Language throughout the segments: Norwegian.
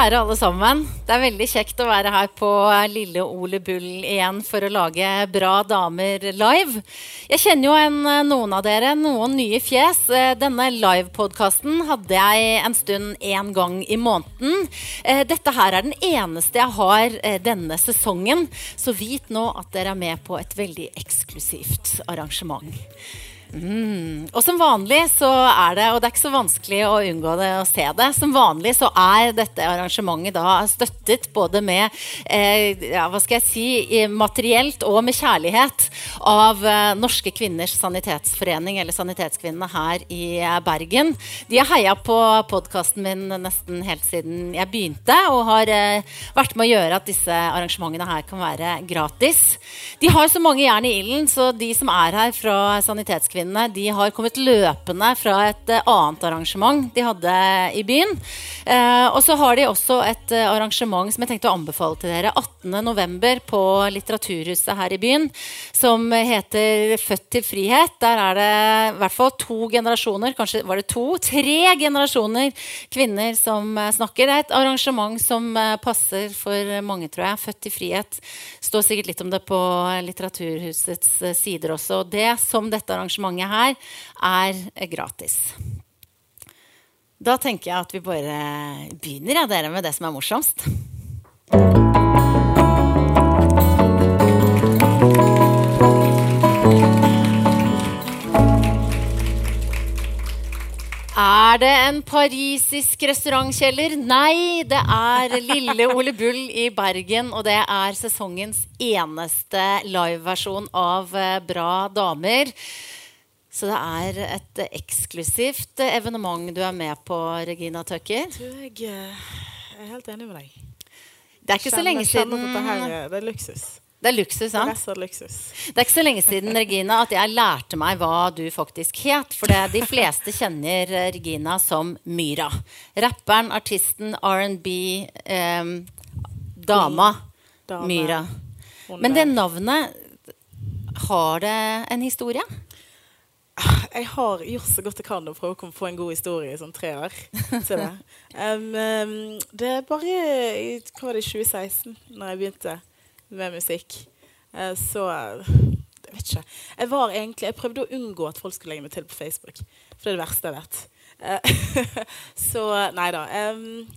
kjære alle sammen. Det er veldig kjekt å være her på Lille Ole Bull igjen for å lage Bra damer live. Jeg kjenner jo en, noen av dere, noen nye fjes. Eh, denne livepodkasten hadde jeg en stund én gang i måneden. Eh, dette her er den eneste jeg har eh, denne sesongen, så vit nå at dere er med på et veldig eksklusivt arrangement. Mm. Og som vanlig så er det, og det er ikke så vanskelig å unngå det å se det, som vanlig så er dette arrangementet da støttet både med eh, ja, hva skal jeg si, materielt og med kjærlighet av eh, Norske kvinners sanitetsforening, eller Sanitetskvinnene her i eh, Bergen. De har heia på podkasten min nesten helt siden jeg begynte, og har eh, vært med å gjøre at disse arrangementene her kan være gratis. De har så mange jern i ilden, så de som er her fra Sanitetskvinnene kvinnene de har kommet løpende fra et uh, annet arrangement de hadde i byen. Uh, og så har de også et uh, arrangement som jeg tenkte å anbefale til dere 18.11. på Litteraturhuset her i byen, som heter Født til frihet. Der er det i hvert fall to generasjoner, kanskje var det to, tre generasjoner kvinner som snakker. Det er et arrangement som passer for mange, tror jeg. Født til frihet. Står sikkert litt om det på Litteraturhusets sider også. Og det som dette arrangementet arrangementet her er gratis. Da tenker jeg at vi bare begynner ja, dere, med det som er morsomst. Er det en parisisk restaurantkjeller? Nei, det er Lille Ole Bull i Bergen. Og det er sesongens eneste liveversjon av eh, Bra damer. Så det er et eksklusivt evenement du er med på, Regina Tucker. Jeg, eh, jeg er helt enig med deg. Det er ikke så lenge siden her, Det er luksus. Det er luksus, sant? Det er, luksus. det er ikke så lenge siden Regina, at jeg lærte meg hva du faktisk het. For det, de fleste kjenner Regina som Myra. Rapperen, artisten, R&B, eh, dama. dama. Myra. Men det navnet, har det en historie? Jeg har gjort så godt jeg kan å prøve å få en god historie i sånn tre år. til det. Um, um, det er bare i hva var det, 2016, når jeg begynte med musikk. Uh, så Jeg vet ikke. Jeg var egentlig, jeg prøvde å unngå at folk skulle legge meg til på Facebook. For det er det verste jeg vet. Uh, så nei da. Um,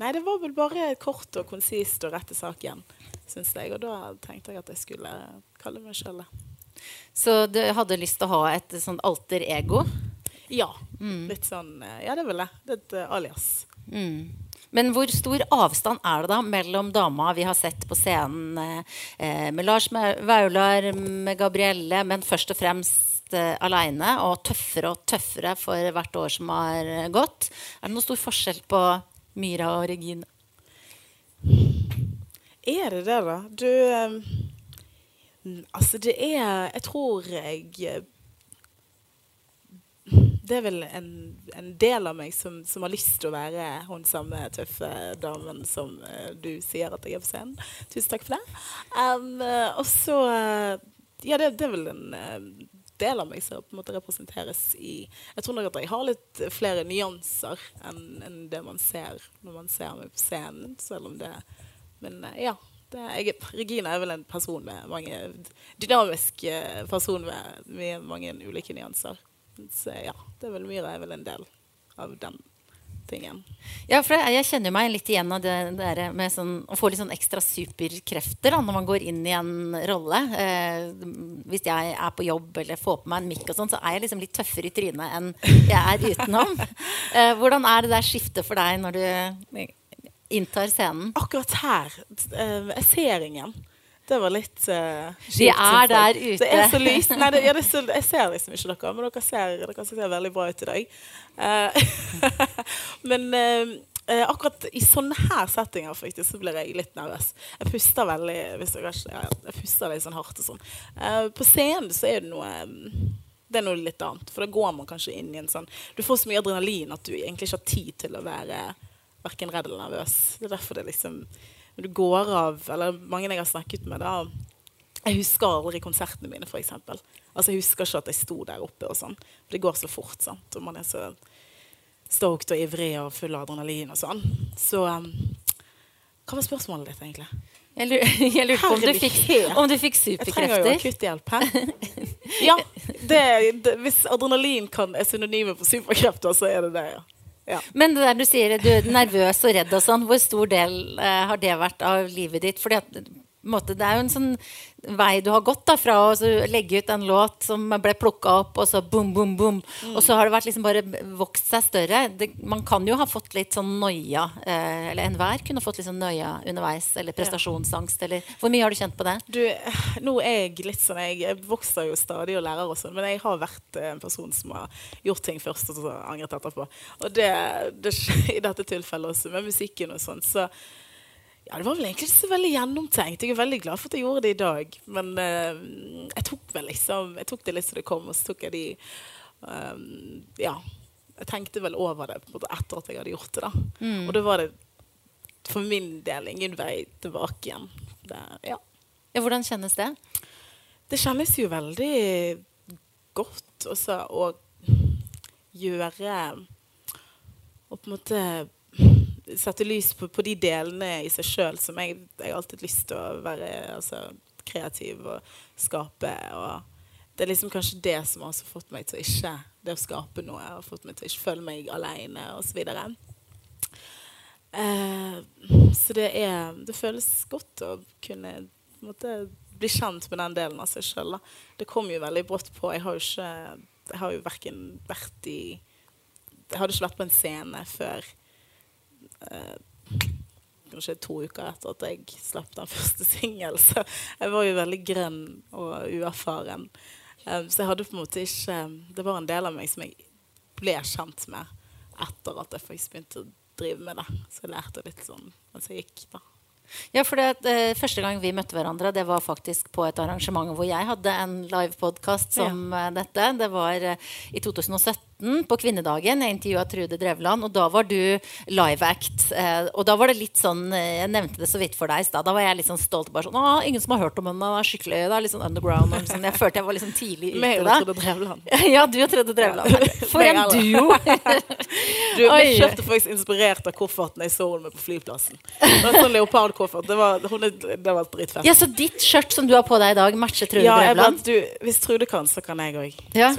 nei, det var vel bare kort og konsist og rett til saken, syns jeg. Og da tenkte jeg at jeg skulle kalle meg sjøl det. Så du hadde lyst til å ha et sånn alter ego? Ja. Mm. Litt sånn eh, Ja, det vil jeg. det. Er et uh, alias. Mm. Men hvor stor avstand er det da mellom dama vi har sett på scenen eh, med Lars Vaular, med Gabrielle, men først og fremst eh, aleine, og tøffere og tøffere for hvert år som har gått? Er det noen stor forskjell på Myra og Regine? Er det det, da? Du eh, Altså, det er Jeg tror jeg det er vel en, en del av meg som, som, har lyst til å være hun samme tøffe damen som uh, du sier at jeg er på scenen. Tusen takk for det. Um, uh, og så uh, Ja, det, det, er vel en del av meg som på en måte representeres i Jeg tror nok at jeg har litt flere nyanser enn en det man ser når man ser meg på scenen, selv om det Men ja. Jeg, Regina er vel en person med mange dynamisk eh, person med, med mange ulike nyanser. Så ja, det er vel Myra er vel en del av den tingen. Ja, for jeg, jeg kjenner meg litt igjen av det der med sånn, å få litt sånn ekstra superkrefter da, når man går inn i en rolle. Eh, hvis jeg er på jobb eller får på meg en mikk, og sånn, så er jeg liksom litt tøffere i trynet enn jeg er utenom. eh, hvordan er det der skiftet for deg når du inntar scenen? Akkurat her. Uh, jeg ser ingen. Det var litt uh, De er der ute. Det er så lyst. Nei, det, ja, det så, jeg ser liksom ikke dere, men dere ser, dere ser veldig bra ut i dag. Uh, men uh, akkurat i sånne her settinger faktisk, så blir jeg litt nervøs. Jeg puster veldig hvis jeg, ja, jeg puster litt sånn hardt og sånn. på scenen så er det noe det er noe litt annet. For da går man kanskje inn i en sånn Du får så mye adrenalin at du egentlig ikke har tid til å være verken redd eller nervøs. Det er derfor det liksom Når du går av Eller mange jeg har snakket med, da Jeg husker aldri konsertene mine, f.eks. Altså, jeg husker ikke at jeg sto der oppe og sånn. For det går så fort, sant. Og man er så stoked og ivrig og full av adrenalin og sånn. Så um, Hva var spørsmålet ditt, egentlig? Jeg lurer, lurer på om du fikk, om du fikk Jeg trenger jo akutthjelp akutt hjelp her. Ja, det, det, hvis adrenalin kan er synonymet for superkrefter, så er det det, ja. Men det der du sier du er nervøs og redd og sånn, hvor stor del eh, har det vært av livet ditt? Fordi at, måte, det er jo en sånn vei du har gått da, fra å så legge ut en låt som ble plukka opp, og så boom, boom, boom. Og så har det vært liksom bare vokst seg større. Det, man kan jo ha fått litt sånn noia, eh, eller enhver kunne fått litt sånn noia underveis, eller prestasjonsangst, eller Hvor mye har du kjent på det? Du, nå er jeg litt sånn Jeg, jeg vokser jo stadig og lærer og sånn, men jeg har vært en person som har gjort ting først og så angret etterpå. Og det, det i dette tilfellet også, med musikken og sånn. Så ja, det var vel egentlig ikke så veldig gjennomtenkt. Jeg er veldig glad for at jeg gjorde det i dag. Men uh, jeg tok vel liksom Jeg tok det litt som det kom, og så tok jeg de um, Ja. Jeg tenkte vel over det måte, etter at jeg hadde gjort det, da. Og da var det for min del ingen vei tilbake igjen. Det, ja. Ja, hvordan kjennes det? Det kjennes jo veldig godt også å gjøre Og på en måte sette lys på, på de delene i seg sjøl som jeg, jeg alltid lyst til å være altså, kreativ og skape. Og det er liksom kanskje det som har fått meg til å ikke Det å skape noe har fått meg til å ikke føle meg aleine osv. Eh, så det er Det føles godt å kunne måte, bli kjent med den delen av seg sjøl. Det kom jo veldig brått på. Jeg har jo ikke Jeg har jo verken vært i Jeg hadde ikke vært på en scene før eh, kanskje to uker etter at jeg slapp den første singelen. Så jeg var jo veldig grønn og uerfaren. Um, så jeg hadde på en måte ikke Det var en del av meg som jeg ble kjent med etter at jeg faktisk begynte å drive med det. Så jeg lærte litt sånn mens jeg gikk, da. Ja, for det, eh, Første gang vi møtte hverandre, det var faktisk på et arrangement hvor jeg hadde en livepodkast som ja. dette. Det var eh, i 2017 på kvinnedagen. Jeg intervjua Trude Drevland, og da var du live act. Eh, og da var det litt sånn eh, Jeg nevnte det så vidt for deg i stad. Da var jeg litt sånn stolt. bare sånn, Å, ingen som har hørt om henne. Det er skikkelig, det er litt sånn underground. Og sånn. Jeg følte jeg var liksom tidlig ute Meg og. Trude Drevland. Ja, du og Trude Drevland. For en duo! Du, jeg kjøpte faktisk inspirert av kofferten jeg så henne på flyplassen. Det var sånn leopardkoffert. Det var, hun det var dritfett. Ja, Så ditt skjørt som du har på deg i dag, matcher Trude Ja, Drevland? du, hvis Trude kan, så kan jeg òg. Ja.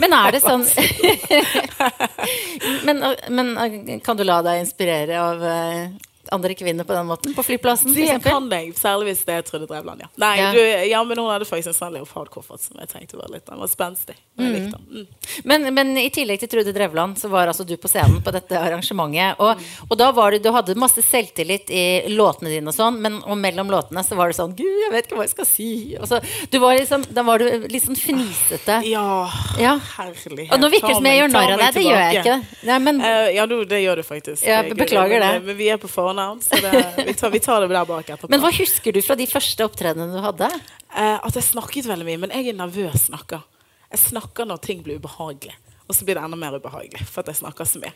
Men er det sånn men, men kan du la deg inspirere av eh, andre kvinner på den måten? På flyplassen, Det kan jeg, særlig hvis det er Trude Drevland, ja. Nei, Ja. Du, ja, men hun hadde faktisk en sånn leopardkoffert som jeg tenkte var litt Den var spenstig. og Jeg. Mm. Men, men i tillegg til Trude Drevland, så var altså du på scenen på dette arrangementet. Og, og da var du, du hadde masse selvtillit i låtene dine og sånn, men og mellom låtene så var det sånn Gud, jeg vet ikke hva jeg skal si. Og så, du var liksom, da var du litt sånn fnisete. Ja, Ja. herlighet. Og nå virker det som jeg gjør narr av deg. Det gjør jeg ikke. Nei, men, uh, ja, du, det gjør du faktisk. Ja, beklager det. Men vi er på fornavn, så det, vi, tar, vi tar det der bak etterpå. men hva husker du fra de første opptredenene du hadde? Eh, at jeg snakket veldig mye, men jeg er nervøs snakker. Jeg snakker når ting blir ubehagelig. Og så blir det enda mer ubehagelig for at jeg snakker så mye.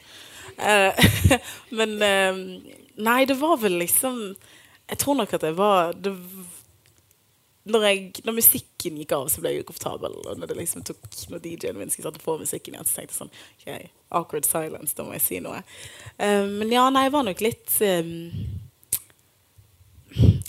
Eh, men eh, Nei, det var vel liksom Jeg tror nok at jeg var det, når, jeg, når musikken gikk av, så ble jeg ukomfortabel. Og når, liksom når DJ-en min skulle sette på musikken igjen, så tenkte jeg sånn ok, Awkward silence, da må jeg si noe. Um, men ja, nei, jeg var nok litt eh,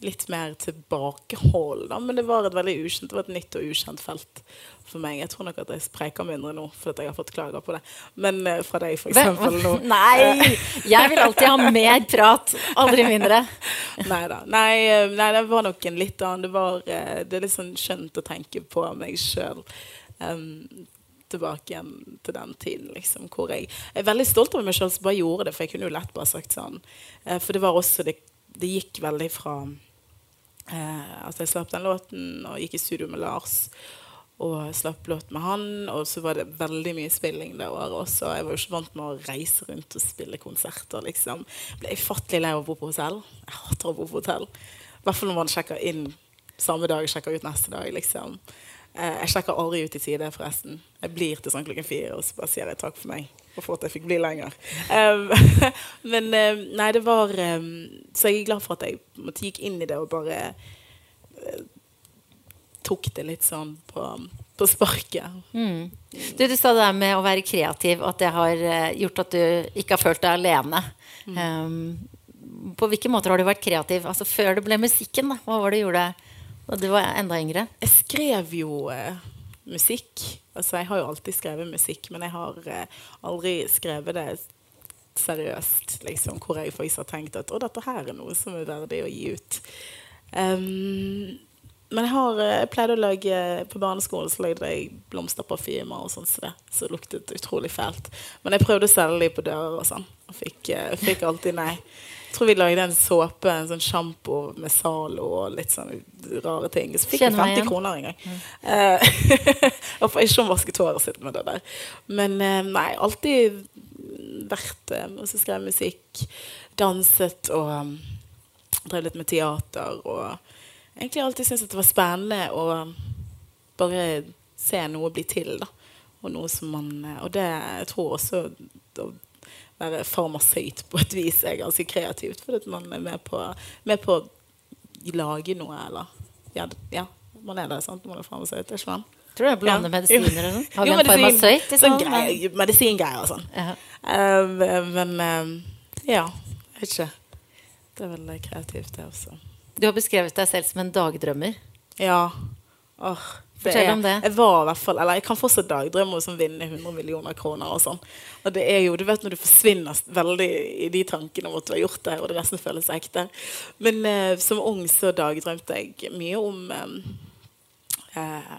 litt mer tilbakehold, da. Men det var et veldig ukjent, det var et nytt og ukjent felt for meg. Jeg tror nok at jeg spreker mindre nå fordi jeg har fått klager på det. Men uh, fra deg, for eksempel, nå. Nei! Jeg vil alltid ha mer prat, aldri mindre. Neida. Nei eh, Nei, det var nok en litt annen. Det, var, eh, det er litt sånn skjønt å tenke på meg sjøl. tilbake igjen til den tiden, liksom, hvor jeg, jeg er veldig stolt over meg sjøl som bare gjorde det, for jeg kunne jo lett bare sagt sånn. Eh, for det var også det, det gikk veldig fra eh, at jeg slapp den låten og gikk i studio med Lars. Og slapp låt med han, og så var det veldig mye spilling det året også. Jeg var jo ikke vant med å reise rundt og spille konserter, liksom. Ble ufattelig lei av å bo på hotell. Jeg hater å bo på hotell. I hvert fall når man sjekker inn samme dag, sjekker ut neste dag, liksom. Eh, jeg sjekker aldri ut i tide, forresten. Jeg blir til sånn klokken fire, og så bare sier jeg takk for meg. Og for at jeg fikk bli lenger. Um, men nei, det var um, Så jeg er glad for at jeg måtte gikk inn i det og bare uh, tok det litt sånn på, på sparket. Du, du sa det der med å være kreativ, at det har eh, gjort at du ikke har følt deg alene. Um, på hvilke måter har du vært kreativ? Altså Før det ble musikken, da. Hva var det du gjorde da du var enda yngre? Jeg skrev jo eh, musikk. Altså, jeg har jo alltid skrevet musikk, men jeg har eh, aldri skrevet det seriøst, liksom, hvor jeg faktisk har tenkt at å, dette her er noe som er verdig å gi ut. Um, men jeg, har, eh, pleide å lage På barneskolen så lagde jeg blomsterparfymer og sånn, så det så luktet utrolig fælt. Men jeg prøvde å selge dem på dører og sånn, og fikk, fikk alltid nei. Tror vi lagde en såpe, en sånn sjampo med Zalo og litt sånn rare ting. Så fikk jeg 50 kroner en gang. Mm. Uh, ikke om vasket håret sitt med det der. Men uh, nei, alltid vært det. Og så skrev jeg musikk, danset og um, drev litt med teater. Og egentlig alltid syntes det var spennende å bare se noe bli til, da. Og noe som man Og det jeg tror også være farmasøyt på et vis er ganske kreativt, fordi man er med på, med på å lage noe, eller ja, ja, man er det, sant? Man er farmasøyt, ikke sant? Tror du jeg blander ja. medisiner eller noe? Har vi en farmasøyt? Sånn grei, medisingreier og sånn. Ja. Um, men um, ja, jeg vet ikke. Det er veldig kreativt, det også. Du har beskrevet deg selv som en dagdrømmer. Ja. Åh, Fortell om det. Jeg var i hvert fall, eller jeg kan fortsatt dagdrømme om å vinne 100 millioner kroner. Og sånn. Og det er jo, du vet når du forsvinner veldig i de tankene om at du har gjort det, og det resten føles ekte. Men eh, som ung så dagdrømte jeg mye om eh, eh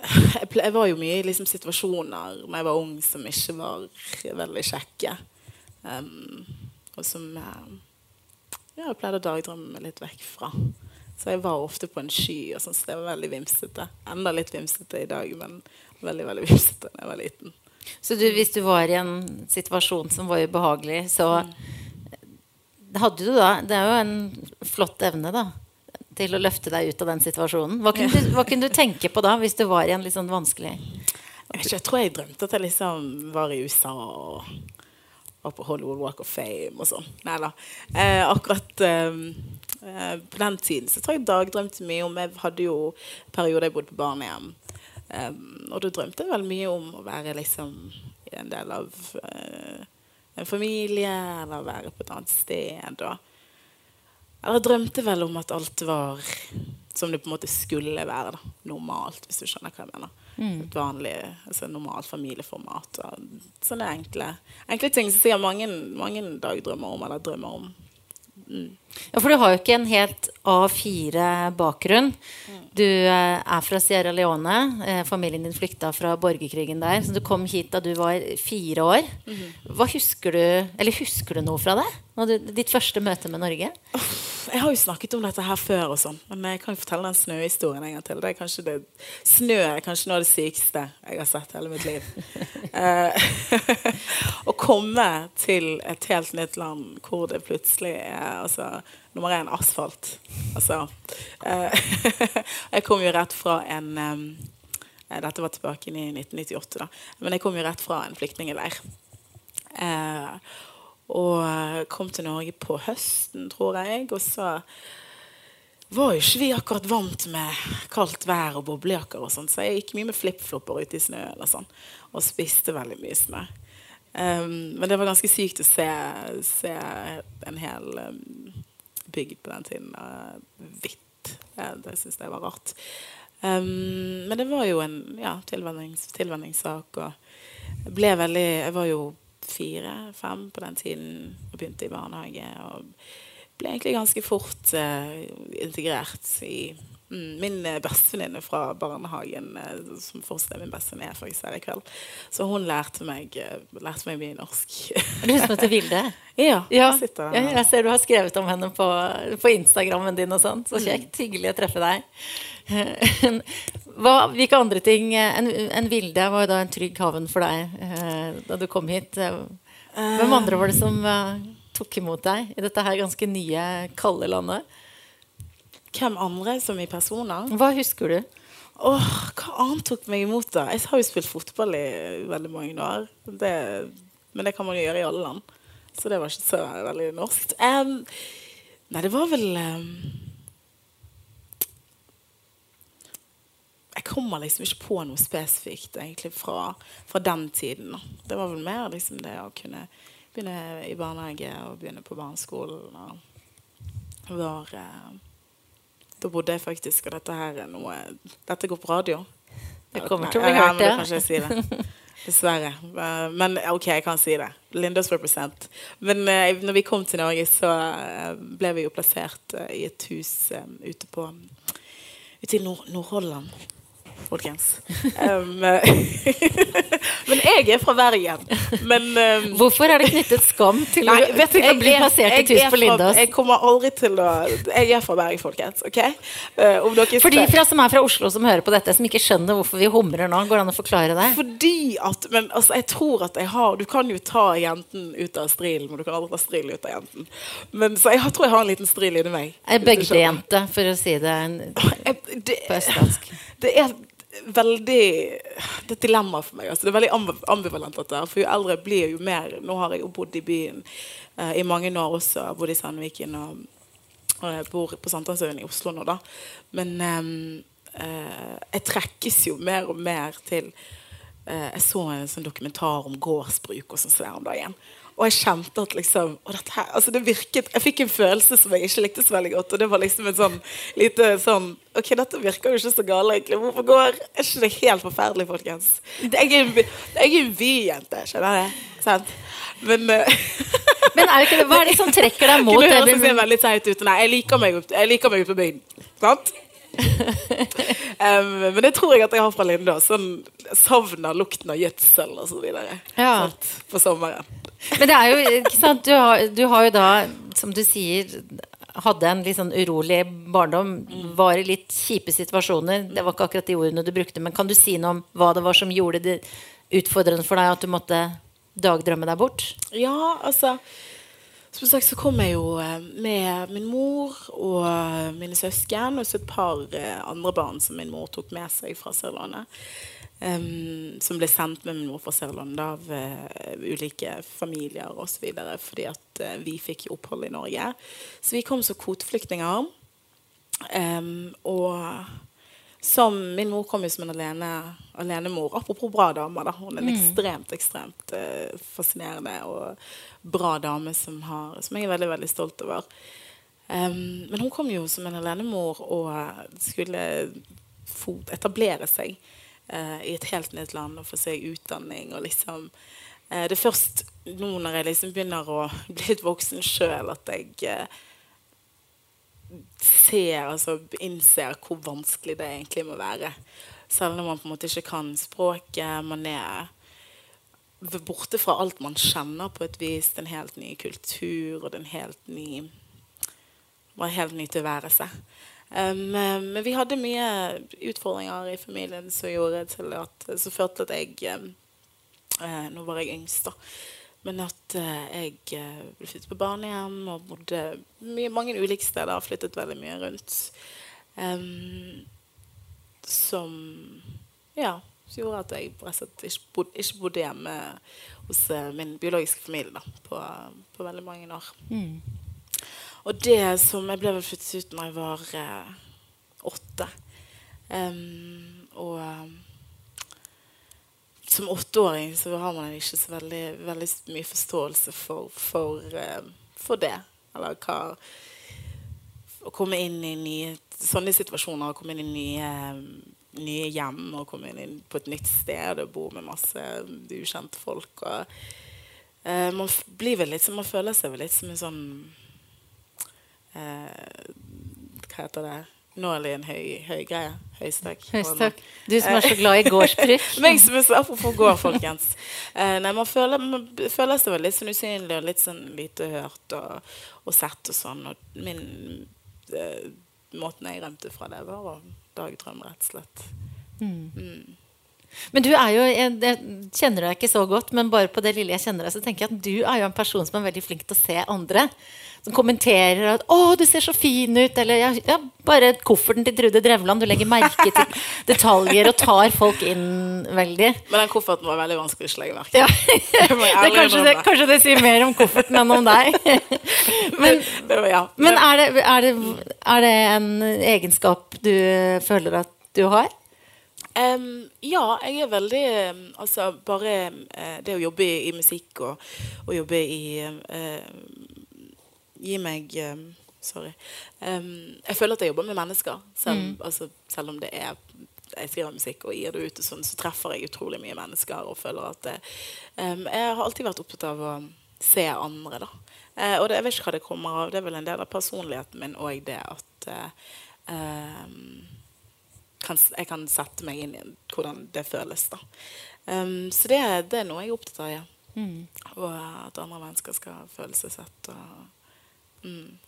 jeg, var jo mye i liksom, situasjoner da jeg var ung som ikke var veldig kjekke. Um, og som uh, ja, jeg pleide å dagdrømme meg litt vekk fra. Så jeg var ofte på en sky, og sånn, så det var veldig vimsete. Enda litt vimsete i dag, men veldig veldig vimsete da jeg var liten. Så du, hvis du var i en situasjon som var ubehagelig, så hadde du da Det er jo en flott evne, da. Til å løfte deg ut av den situasjonen. Hva kunne, du, hva kunne du tenke på da, hvis du var i en litt sånn vanskelig jeg, jeg tror jeg drømte at jeg liksom var i USA og var på Hollywood Walk of Fame og sånn. Nei da. Eh, akkurat Eh, på den tiden så tror jeg dagdrømte mye om Jeg hadde jo perioder jeg bodde på barnehjem. Um, og da drømte jeg vel mye om å være liksom en del av uh, en familie, eller være på et annet sted. Eller drømte vel om at alt var som det på en måte skulle være. Da. Normalt, hvis du skjønner hva jeg mener. Mm. Et vanlig, altså normalt familieformat. Og sånne enkle, enkle ting som sier mange, mange dagdrømmer om, eller drømmer om. Ja, For du har jo ikke en helt A4-bakgrunn. Du eh, er fra Sierra Leone. Eh, familien din flykta fra borgerkrigen der. Så du kom hit da du var fire år. Hva husker du, eller husker du noe fra det? Ditt første møte med Norge? Jeg har jo snakket om dette her før, og sånn, men jeg kan jo fortelle den snøhistorien en gang til. Det er kanskje det, snø er kanskje noe av det sykeste jeg har sett hele mitt liv. Eh, å komme til et helt nytt land hvor det plutselig er altså, nummer én asfalt. Altså uh, Jeg kom jo rett fra en um, Dette var tilbake i 1998, da. Men jeg kom jo rett fra en flyktningleir. Og kom til Norge på høsten, tror jeg. Og så var jo ikke vi akkurat vant med kaldt vær og boblejakker, og sånn, så jeg gikk mye med flipflopper ute i snøen og, sånn, og spiste veldig mye snø. Um, men det var ganske sykt å se, se en hel um, bygd på den tiden uh, hvitt. Det syns jeg var rart. Um, men det var jo en ja, tilvennings, tilvenningssak. Og ble veldig Jeg var jo fire-fem på den tiden og begynte i barnehage. Og ble egentlig ganske fort uh, integrert i Min eh, bestevenninne fra barnehagen, uh, som fortsatt er min bestevenninne, faktisk her i kveld, så hun lærte meg, uh, lærte meg mye norsk. du som heter Vilde? Ja. ja. Jeg, jeg ser du har skrevet om henne på, på Instagrammen din og sånn. Så mm. kjekt. Hyggelig å treffe deg. Hva, hvilke andre ting enn en Vilde var jo da en trygg havn for deg eh, da du kom hit? Hvem andre var det som eh, tok imot deg i dette her ganske nye, kalde landet? Hvem andre som i personer? Hva husker du? Åh, hva annet tok meg imot, da? Jeg har jo spilt fotball i veldig mange år. Det, men det kan man jo gjøre i alle land. Så det var ikke så veldig norsk. Um, nei, det var vel um, jeg kommer liksom ikke på noe spesifikt egentlig fra, fra den tiden. Det var vel mer liksom det å kunne begynne i barnehage og begynne på barneskolen. Og var eh, Da bodde jeg faktisk, og dette her er noe Dette går på radio. Det kommer til å bli hørt, ja. jeg si det. Dessverre. Eh, Men OK, jeg kan si det. Lindas represent. Men eh, når vi kom til Norge, så eh, ble vi jo plassert i et hus ute på Ute i Nord- Nord-Holland, folkens. Um, men jeg er fra Bergen. Men um, Hvorfor er det knyttet skam til, Nei, vet du, å jeg bli er- plassert i jeg er på Lindås? Jeg kommer aldri til å Jeg er fra Bergen, folkens. OK? Uh, For de fra, som er fra Oslo som hører på dette, som ikke skjønner hvorfor vi humrer nå, går det an å forklare det? Fordi at Men altså, jeg tror at jeg har Du kan jo ta jenten ut av strilen, men du kan aldri ta strilen ut av jenten. Men, så jeg tror jeg har en liten stril inni meg. Er Bygdejente, for å si det Jeg- det, på østlandsk. det er veldig Det er et dilemma for meg. Altså. Det er veldig ambivalent. Dette. For jo eldre jeg blir, jo mer Nå har jeg jo bodd i byen eh, i mange år også. Jeg har bodd i Sandviken og, og jeg bor på Sankthanshaugen i Oslo nå, da. Men ehm, eh, jeg trekkes jo mer og mer til eh, Jeg så en sånn dokumentar om gårdsbruk og sånn her om dagen. Og jeg kjente at liksom dette altså det virket, Jeg fikk en følelse som jeg ikke likte så veldig godt. Og det var liksom en sånn lite sånn OK, dette virker jo ikke så gale, egentlig. Hvorfor går Er ikke det helt forferdelig, folkens? Jeg er en jeg er en byjente, skjønner jeg. Sant? Men uh, Men er det ikke det, hva er det som trekker deg mot det? høres ser veldig teit ut. Nei, jeg liker meg jeg liker meg på byen. Sant? um, men det tror jeg at jeg har fra Linda. Sånn savner lukten av gjødsel og så videre. Ja. Sant? På sommeren. Men det er jo, ikke sant, du har, du har jo da, som du sier, hadde en litt sånn urolig barndom, var i litt kjipe situasjoner. Det var ikke akkurat de ordene du brukte, men kan du si noe om hva det var som gjorde det utfordrende for deg at du måtte dagdrømme deg bort? Ja, altså Som sagt så kom jeg jo eh, med min mor og eh, mine søsken og så et par eh, andre barn som min mor tok med seg fra Sørlandet. Um, som ble sendt med min mor fra Sørlandet av uh, ulike familier osv. Fordi at uh, vi fikk opphold i Norge. Så vi kom som kvoteflyktninger. Um, og som Min mor kom jo som en alene, alenemor. Apropos bra dame. da. Hun er en ekstremt ekstremt uh, fascinerende og bra dame som, har, som jeg er veldig veldig stolt over. Um, men hun kom jo som en alenemor og skulle etablere seg uh, i et helt nytt land og få seg utdanning. og liksom uh, Det er først nå når jeg liksom begynner å bli litt voksen sjøl, at jeg ser, altså innser hvor vanskelig det egentlig må være. Selv når man på en måte ikke kan språket. Man er borte fra alt man kjenner på et vis. Det er en helt ny kultur, og er helt ny var helt ny tilværelse. Um, men vi hadde mye utfordringer i familien som til at som førte til at jeg um, eh, Nå var jeg yngst, da. Men at eh, jeg eh, ble flyttet på barnehjem og bodde mye, mange ulike steder. Flyttet veldig mye rundt. Um, som ja, som gjorde at jeg og ikke bodde, ikke bodde hjemme hos eh, min biologiske familie da, på, på veldig mange år. Og det som Jeg ble vel flyttet ut når jeg var eh, åtte. Um, og som åtteåring så har man ikke så veldig, veldig mye forståelse for, for, eh, for det. Eller hva Å komme inn i nye sånne situasjoner, å komme inn i nye, nye hjem og komme inn på et nytt sted og bo med masse ukjente folk. Og, uh, man blir vel litt Man føler seg vel litt som en sånn uh, Hva heter det? Nå er det en høy, greie. Høystakk. Høystakk. Du som er så glad i gårdsbruk. Apropos går, folkens. Eh, nei, man føler, man føler seg litt sånn usynlig og litt sånn lite hørt og, og sett og sånn. Og min eh, Måten jeg rømte fra det, var å dagdrømme, rett og slett. Men du er jo, jeg, jeg kjenner deg ikke så godt, men bare på det lille jeg kjenner deg, så tenker jeg at du er jo en person som er veldig flink til å se andre. Som kommenterer at 'Å, du ser så fin ut', eller ja, bare kofferten til Trude Drevland. Du legger merke til detaljer og tar folk inn veldig. Men den kofferten var veldig vanskelig å legge merke til. Ja. Det kanskje, det, kanskje det sier mer om kofferten enn om deg. Men, men er, det, er, det, er det en egenskap du føler at du har? Em, ja, jeg er veldig um, Altså, bare eh, det å jobbe i, i musikk og, og jobbe i eh, Gi meg um, Sorry. Jeg føler at jeg jobber med mennesker. Selv, altså, selv om det er jeg skriver musikk og gir det ut, og sånn, så treffer jeg utrolig mye mennesker. og føler at det, em, Jeg har alltid vært opptatt av å se andre. da. Eh, og det, jeg vet ikke hva det kommer av. Det er vel en del av personligheten min òg, det at eh, em, kan, jeg kan sette meg inn i hvordan det føles. da. Um, så det, det er noe jeg er opptatt av. Ja. Og at andre mennesker skal føle seg sett. Og, mm.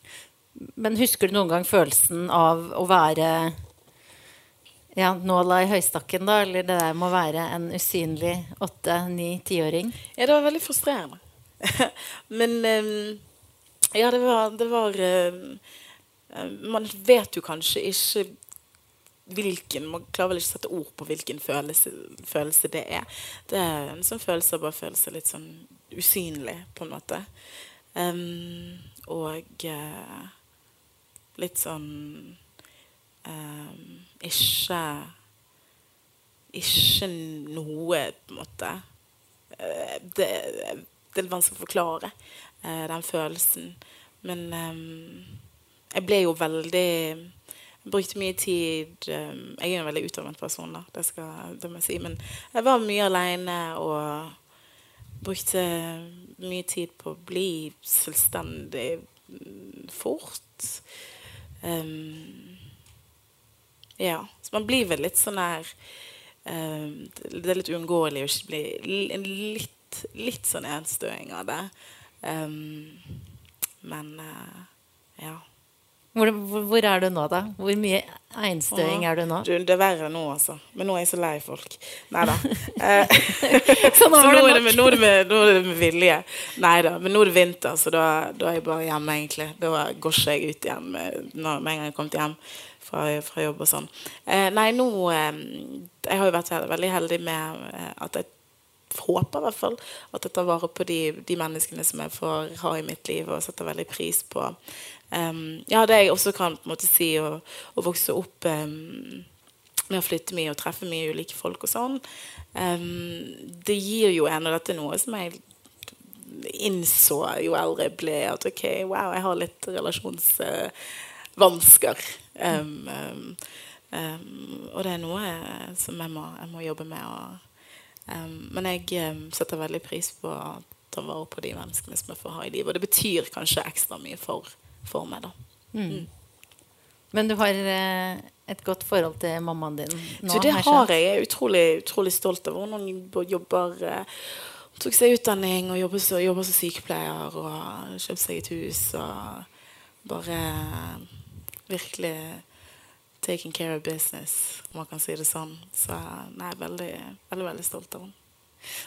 Men husker du noen gang følelsen av å være ja, nåla i høystakken, da? Eller det der med å være en usynlig åtte-, ni-, tiåring? Ja, det var veldig frustrerende. Men um, ja, det var, det var um, Man vet jo kanskje ikke hvilken Man klarer vel ikke å sette ord på hvilken følelse, følelse det er. Det er en sånn følelse av bare føle seg litt sånn usynlig, på en måte. Um, og uh, litt sånn um, Ikke Ikke noe, på en måte. Uh, det, det er vanskelig å forklare uh, den følelsen. Men um, jeg ble jo veldig brukte mye tid um, Jeg er en veldig utadvendt person, da, det, skal, det må jeg si. Men jeg var mye aleine og brukte mye tid på å bli selvstendig fort. Um, ja. Så man blir vel litt sånn her um, Det er litt uunngåelig å ikke bli litt, litt sånn enstøing av det. Men uh, ja. Hvor, hvor, er du nå, da? Hvor mye einstøing er du nå? Du, det er verre nå, altså. Men nå er jeg så lei folk. Nei da. Eh, Så nå så nå er det, med, nå, er det med, nå er det med vilje. Nei da. Men nå er det vinter, så da, da er jeg bare hjemme, egentlig. Da går jeg ut igjen med, når, med en gang jeg har kommet hjem fra, fra jobb og sånn. Eh, nei, nå eh, Jeg har jo vært veldig heldig med eh, at jeg håper i hvert fall at jeg tar vare på de, de menneskene som jeg får ha i mitt liv, og setter veldig pris på. Um, ja, det jeg også kan på en måte si å, å vokse opp um, med å flytte mye og treffe mye ulike folk og sånn, um, det gir jo en, og dette noe som jeg innså jo eldre jeg ble, at ok, wow, jeg har litt relasjonsvansker. Um, um, um, og det er noe som jeg må, jeg må jobbe med. Og, men jeg setter veldig pris på å ta vare på de menneskene som jeg får ha i livet. Og det betyr kanskje ekstra mye for, for meg, da. Men du har eh, et godt forhold til mammaen din nå? Du, det har skjønt. jeg. Jeg er utrolig, utrolig stolt over henne. hun jobber eh, Hun tok seg utdanning og jobber, så, jobber som sykepleier og kjøpte kjøpt seg et hus og bare eh, virkelig taking care of business, om man kan si det sånn. Så nei, veldig, veldig, veldig stolt av henne.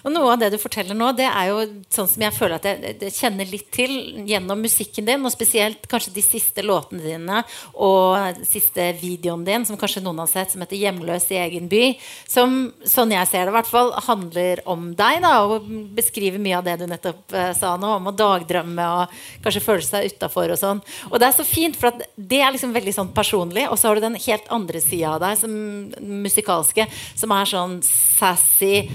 Og noe av det du forteller nå, det er jo sånn som jeg føler at jeg, kjenner litt til gjennom musikken din, og spesielt kanskje de siste låtene dine og siste videoen din, som kanskje noen har sett, som heter 'Hjemløs i egen by', som sånn jeg ser det i hvert fall, handler om deg, da, og beskriver mye av det du nettopp eh, sa nå, om å dagdrømme og kanskje føle seg utafor og sånn. Og det er så fint, for det er liksom veldig sånn personlig, og så har du den helt andre sida av deg, som musikalske, som er sånn sassy,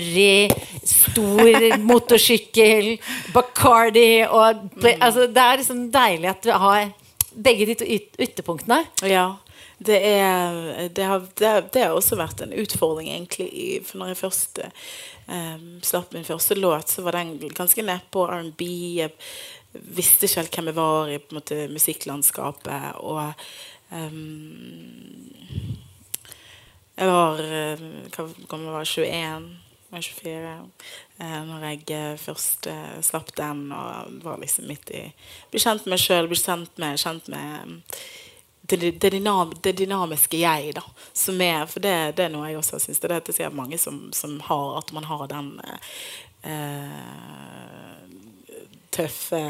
harry, stor motorsykkel, Bacardi og altså, Det er liksom deilig at du har begge de to ytterpunktene. Ja. Det, er, det, har, det, det har også vært en utfordring, egentlig. For når jeg først eh, slapp min første låt, så var den ganske nedpå R&B. Jeg visste ikke helt hvem jeg var i måte, musikklandskapet. Og ehm, jeg var eh, Hva jeg var 21? Var 24 eh, når jeg eh, først eh, slapp den og var liksom midt i Bli kjent med meg sjøl, bli kjent med, kjent med det, det, dynam, det dynamiske jeg, da. Som er, for det, det er noe jeg også syns. Det er det sier mange som, som har At man har den eh, tøffe,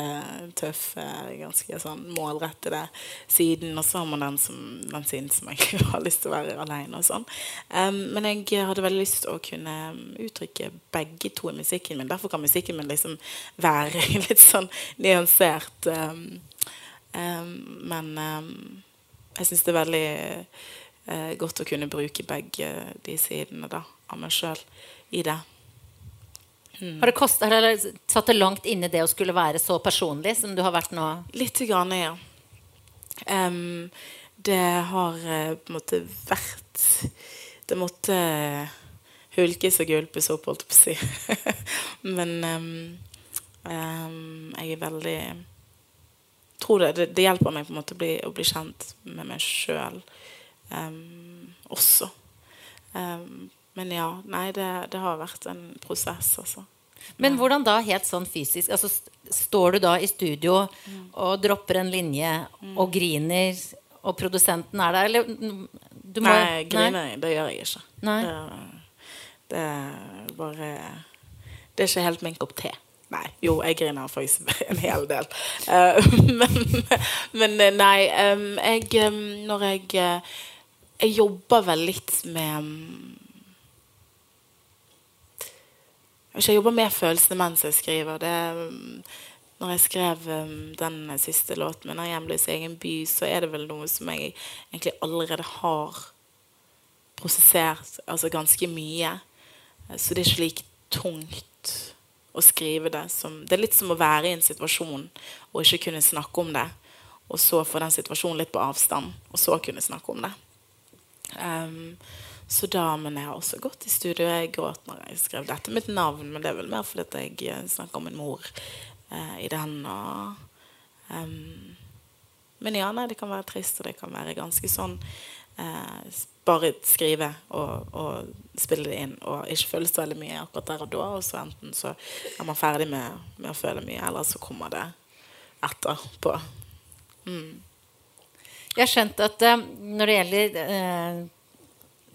tøffe, ganske sånn målrettede siden. Og så har man den, som, den siden som jeg har lyst til å være alene og sånn. Um, men jeg hadde veldig lyst til å kunne uttrykke begge to i musikken min. Derfor kan musikken min liksom være litt sånn nyansert. Um, um, men jeg syns det er veldig uh, godt å kunne bruke begge de sidene da, av meg sjøl i det. Har det, kostet, har det satt det langt inne det å skulle være så personlig som du har vært nå? Litt grann, ja. Um, det har eh, på en måte vært Det måtte eh, hulkes og gulpes opp, holdt jeg på å si. Men um, um, jeg er veldig tror det, det, det hjelper meg på en måte å bli, å bli kjent med meg sjøl også. Em, men ja, nei, det, det har vært en prosess, altså. Men hvordan da helt sånn fysisk? Altså, står du da i studio og dropper en linje og griner, og produsenten er der, eller mm, du må- Nei, griner, det gjør jeg ikke. Nei. Det, det er bare Det er ikke helt min kopp te. Nei. Jo, jeg griner faktisk en hel del. Uh, men, men eh, nei, Um, jeg Når jeg eh, Jeg jobber vel litt med Jeg jobber med følelsene mens jeg skriver. Det, når jeg skrev den siste låten min, hjemløs egen by', så er det vel noe som jeg egentlig allerede har prosessert altså ganske mye. Så det er ikke like tungt å skrive det som Det er litt som å være i en situasjon og ikke kunne snakke om det. Og så få den situasjonen litt på avstand, og så kunne snakke om det. Ehm, så da, Men jeg har også gått i studio. Jeg gråt når jeg skrev dette Mitt navn, men det er vel mer fordi jeg eh, snakker om en mor eh, i den. og um, men ja, nei, det kan være trist, og det kan være ganske sånn eh, Bare skrive og, og spille det inn, og ikke føle så veldig mye akkurat der og da. Og så enten så er man ferdig med, med å føle mye, eller så kommer det etterpå. Jeg har skjønt at uh, når det gjelder eh,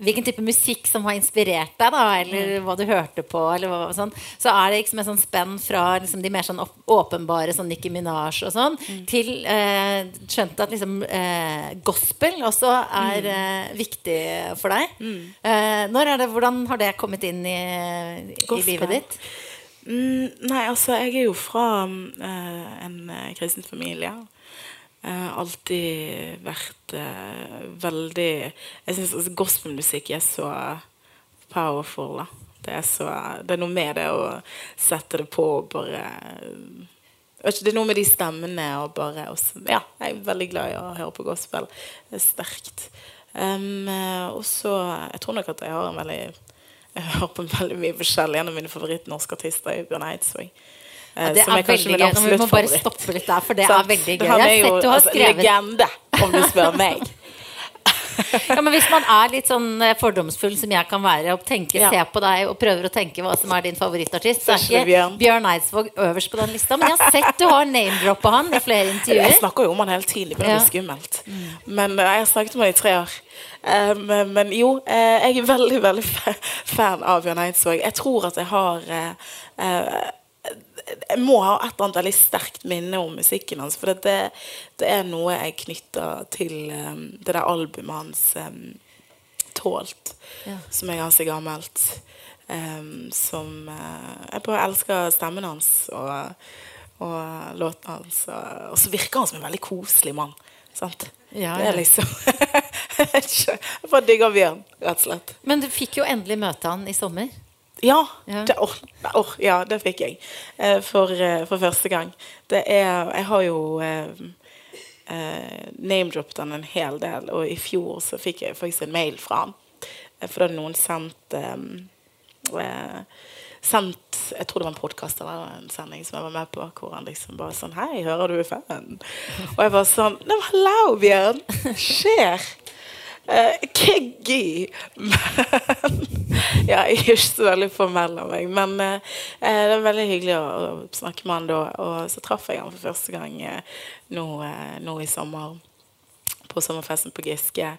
hvilken type musikk som har inspirert deg, da, eller hva du hørte på, eller hva, sånn, så er det liksom et sånn spenn fra liksom, de mer sånn åpenbare, sånn Nicki Minaj og sånn, til eh, skjønte at liksom eh, gospel også er eh, viktig for deg. Eh, når er det, hvordan har det kommet inn i, i livet ditt? Mm, nei, altså, jeg er jo fra eh, en eh, kristen familie. Eh, alltid vært eh, veldig Jeg syns altså, gospelmusikk er så powerful. Da. Det er, så, det er noe med det å sette det på og bare jeg Det er noe med de stemmene og bare også, Ja, jeg er veldig glad i å høre på gospel. Det er sterkt. Um, eh, og så Jeg tror nok at jeg har en veldig Jeg hører på veldig mye forskjellig. En av mine favorittnorske artister er Bjørn Eidsvåg. Eh, Det er veldig gøy. Nå må vi må bare stoppe litt der, for det er veldig gøy. Han er jo sett du har altså, legende, om du spør meg. Ja, men Hvis man er litt sånn eh, fordomsfull som jeg kan være, og tenker, Ja. ser på deg og prøver å tenke hva som er din favorittartist, så er ikke Bjørn. Bjørn Eidsvåg øverst på den lista. Men jeg har sett du har name-droppa han i flere Jeg snakker jo om han hele tiden. Det blir Ja. skummelt. Men eh, jeg har snakket om han i tre år. Eh, men, jo, jeg er veldig, veldig fan av Bjørn Eidsvåg. Jeg tror at jeg har Jeg må ha et eller annet veldig sterkt minne om musikken hans. For det, det er noe jeg knytter til um, det der albumet hans um, Tålt, Ja. som er ganske gammelt. Um, som uh, Jeg bare elsker stemmen hans og, og låten hans. Og, og så virker han som en veldig koselig mann. Sant? Ja, Det er liksom. Jeg bare digger Bjørn, rett og slett. Men du fikk jo endelig møte han i sommer. Ja. Det, or, or, ja, det fikk jeg. Eh, for, eh, for første gang. Det er Jeg har jo eh, eh, name-droppet han en hel del, og i fjor så fikk jeg faktisk en mail fra han. For da hadde noen sendt eh, Sendt Jeg tror det var en podkast eller en sending som jeg var med på, hvor han liksom bare sånn Hei, hører du fan? Og jeg bare sånn Nei, hallo, Bjørn. Skjer? Uh, Keggy. Ja, jeg er ikke så veldig formell av meg. Men eh, eh, det er veldig hyggelig å snakke med han da. Og så traff jeg han for første gang eh, nå, eh, nå i sommer. På sommerfesten på Giske.